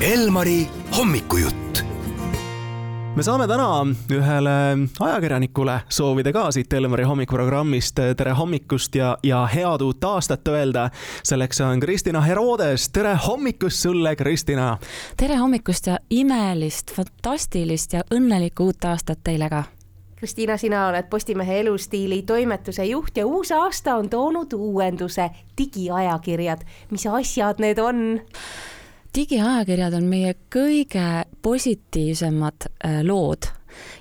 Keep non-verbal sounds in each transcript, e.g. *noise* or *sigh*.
Elmari hommikujutt me saame täna ühele ajakirjanikule soovida ka siit Elmari hommikuprogrammist tere hommikust ja, ja head uut aastat öelda. selleks on Kristina Herodes, tere hommikust sulle, Kristina. tere hommikust ja imelist, fantastilist ja õnnelikku uut aastat teile ka Kristiina, sina oled Postimehe elustiili toimetuse juht ja uus aasta on toonud uuenduse digiajakirjad. mis asjad need on? Digiajakirjad on meie kõige positiivsemad äh, lood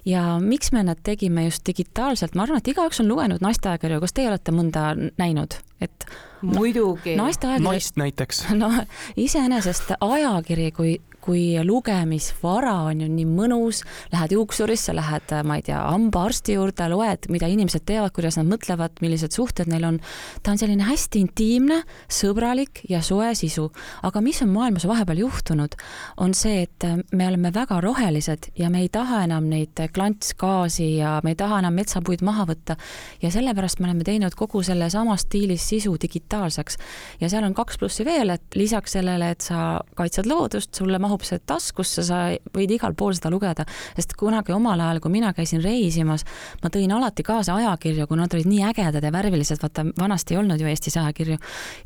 ja miks me nad tegime just digitaalselt, ma arvan, et igaüks on lugenud naisteajakirju, kas teie olete mõnda näinud, et muidugi. naisteajakiri. naist näiteks. *laughs* no iseenesest ajakiri kui kui lugemisvara on ju nii mõnus, lähed juuksurisse, lähed, ma ei tea, hambaarsti juurde, loed, mida inimesed teevad, kuidas nad mõtlevad, millised suhted neil on. ta on selline hästi intiimne, sõbralik ja soe sisu. aga mis on maailmas vahepeal juhtunud, on see, et me oleme väga rohelised ja me ei taha enam neid klantsgaasi ja me ei taha enam metsapuid maha võtta. ja sellepärast me oleme teinud kogu selle sama stiilis sisu digitaalseks. ja seal on kaks plussi veel, et lisaks sellele, et sa kaitsed loodust, sulle mahub see taskusse, sa võid igal pool seda lugeda, sest kunagi omal ajal, kui mina käisin reisimas, ma tõin alati kaasa ajakirju, kuna nad olid nii ägedad ja värvilised, vaata vanasti ei olnud ju Eestis ajakirju.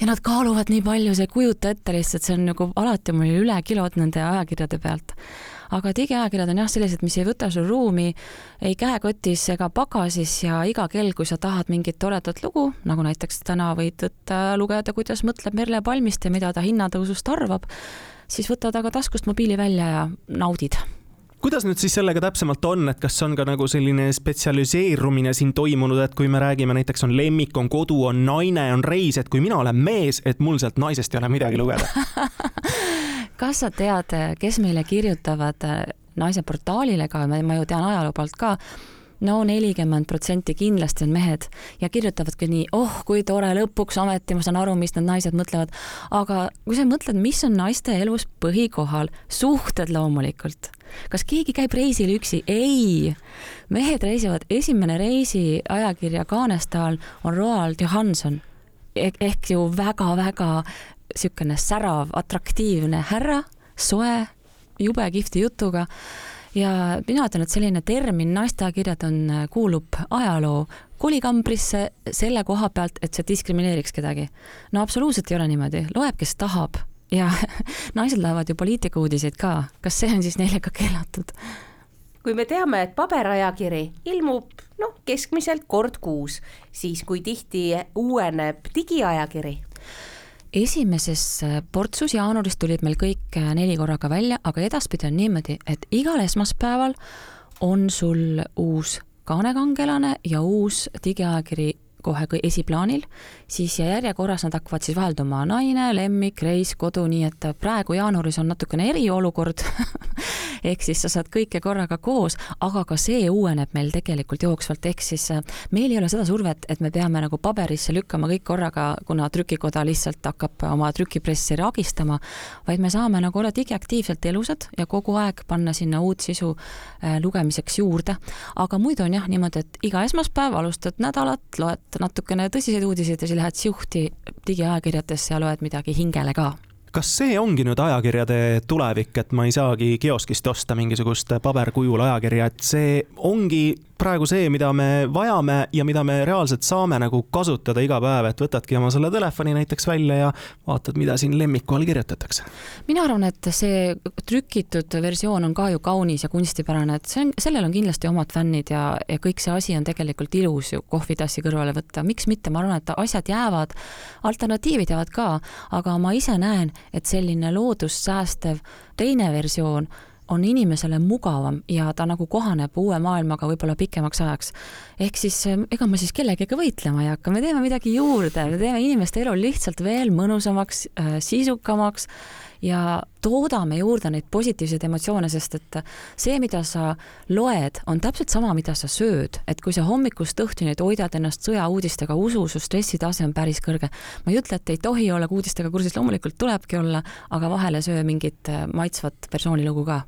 ja nad kaaluvad nii palju, sa ei kujuta ette lihtsalt, see on nagu alati mul üle kilod nende ajakirjade pealt aga digiajakirjad on jah sellised, mis ei võta sul ruumi ei käekotis ega pagasis ja iga kell, kui sa tahad mingit toredat lugu, nagu näiteks täna võid võtta, lugeda, kuidas mõtleb Merle Palmiste, mida ta hinnatõusust arvab, siis võtad aga taskust mobiili välja ja naudid. Kuidas nüüd siis sellega täpsemalt on, et kas on ka nagu selline spetsialiseerumine siin toimunud, et kui me räägime, näiteks on lemmik, on kodu, on naine, on reis, et kui mina olen mees, et mul sealt naisest ei ole midagi lugeda? *laughs* Kas sa tead, kes meile kirjutavad äh, naise portaalile ka, ma ju tean ajaloo poolt ka no nelikümmend protsenti kindlasti on mehed ja kirjutavadki nii, oh kui tore, lõpuks ometi ma saan aru, mis need naised mõtlevad. aga kui sa mõtled, mis on naiste elus põhikohal, suhted loomulikult. kas keegi käib reisil üksi? ei. mehed reisivad, esimene reisiajakirja kaanestaal on Roald Johanson eh ehk ju väga-väga niisugune särav, atraktiivne härra, soe, jube kihvti jutuga ja mina ütlen, et selline termin naisteajakirjad on, äh, kuulub ajaloo kolikambrisse selle koha pealt, et see diskrimineeriks kedagi. no absoluutselt ei ole niimoodi, loeb, kes tahab ja *laughs* naised loevad ju poliitikauudiseid ka, kas see on siis neile ka keelatud? kui me teame, et paberajakiri ilmub noh, keskmiselt kord kuus, siis kui tihti uueneb digiajakiri? Esimeses äh, portsus jaanuaris tulid meil kõik äh, neli korraga välja, aga edaspidi on niimoodi, et igal esmaspäeval on sul uus kaanekangelane ja uus digiajakiri kohe esiplaanil, siis ja järjekorras nad hakkavad siis vahelduma naine, lemmik, reis, kodu, nii et praegu jaanuaris on natukene eriolukord *laughs* ehk siis sa saad kõike korraga koos, aga ka see uueneb meil tegelikult jooksvalt, ehk siis äh, meil ei ole seda survet, et me peame nagu paberisse lükkama kõik korraga, kuna trükikoda lihtsalt hakkab oma trükipressi ragistama, vaid me saame nagu olla digiaktiivselt elusad ja kogu aeg panna sinna uut sisu äh, lugemiseks juurde. aga muidu on jah niimoodi, et iga esmaspäev alustad nädalat, loed natukene tõsiseid uudiseid ja siis lähed siuhti digiajakirjadesse ja loed midagi hingele ka. Kas see ongi nüüd ajakirjade tulevik, et ma ei saagi kioskist osta mingisugust paberkujul ajakirja, et see ongi praegu see, mida me vajame ja mida me reaalselt saame nagu kasutada iga päev, et võtadki oma selle telefoni näiteks välja ja vaatad, mida siin lemmiku all kirjutatakse. mina arvan, et see trükitud versioon on ka ju kaunis ja kunstipärane, et see on, sellel on kindlasti omad fännid ja, ja kõik see asi on tegelikult ilus ju kohvitassi kõrvale võtta, miks mitte, ma arvan, et asjad jäävad, alternatiivid jäävad ka, aga ma ise näen, et selline loodust säästev teine versioon on inimesele mugavam ja ta nagu kohaneb uue maailmaga võib-olla pikemaks ajaks. ehk siis ega ma siis kellegagi võitlema ei hakka, me teeme midagi juurde, me teeme inimeste elu lihtsalt veel mõnusamaks, äh, sisukamaks ja toodame juurde neid positiivseid emotsioone, sest et see, mida sa loed, on täpselt sama, mida sa sööd, et kui sa hommikust õhtuni toidad ennast sõjauudistega, usu, su stressitase on päris kõrge. ma ei ütle, et ei tohi olla uudistega kursis, loomulikult tulebki olla, aga vahele söö mingit äh, maitsvat persoonilugu ka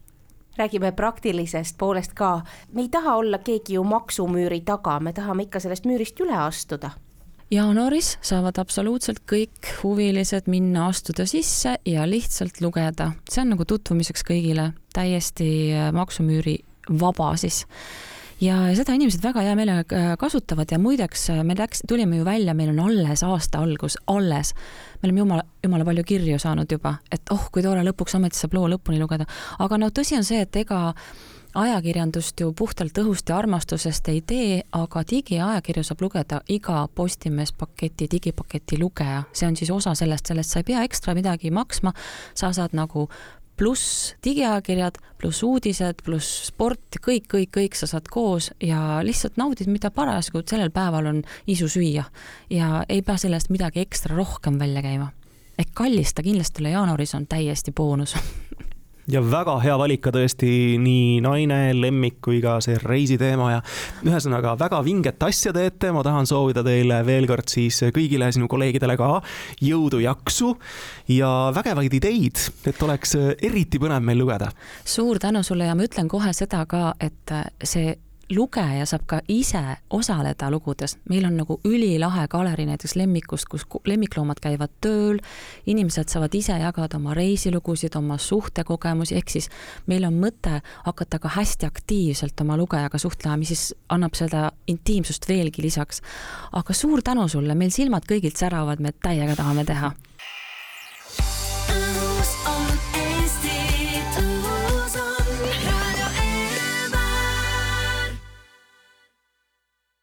räägime praktilisest poolest ka, me ei taha olla keegi ju maksumüüri taga, me tahame ikka sellest müürist üle astuda. Jaanuaris saavad absoluutselt kõik huvilised minna, astuda sisse ja lihtsalt lugeda. see on nagu tutvumiseks kõigile, täiesti maksumüüri vaba siis ja seda inimesed väga hea meelega äh, kasutavad ja muideks äh, me läks, tulime ju välja, meil on alles aasta algus, alles. me oleme jumala, jumala palju kirju saanud juba, et oh, kui tore, lõpuks ometi saab loo lõpuni lugeda. aga no tõsi on see, et ega ajakirjandust ju puhtalt õhust ja armastusest ei tee, aga digiajakirju saab lugeda iga Postimees paketi, digipaketi lugeja, see on siis osa sellest, sellest sa ei pea ekstra midagi maksma, sa saad nagu pluss digiajakirjad, pluss uudised, pluss sport, kõik, kõik, kõik sa saad koos ja lihtsalt naudid, mida parasjagu sellel päeval on isu süüa. ja ei pea selle eest midagi ekstra rohkem välja käima. ehk kallis ta kindlasti üle jaanuaris on täiesti boonus *laughs* ja väga hea valik ka tõesti nii naine, lemmik kui ka see reisiteema ja ühesõnaga väga vinget asja teete, ma tahan soovida teile veel kord siis kõigile sinu kolleegidele ka jõudu, jaksu ja vägevaid ideid, et oleks eriti põnev meil lugeda. suur tänu sulle ja ma ütlen kohe seda ka, et see lugeja saab ka ise osaleda lugudes, meil on nagu ülilahe galerii näiteks lemmikust, kus lemmikloomad käivad tööl, inimesed saavad ise jagada oma reisilugusid, oma suhtekogemusi, ehk siis meil on mõte hakata ka hästi aktiivselt oma lugejaga suhtlema, mis siis annab seda intiimsust veelgi lisaks. aga suur tänu sulle, meil silmad kõigilt säravad, me täiega tahame teha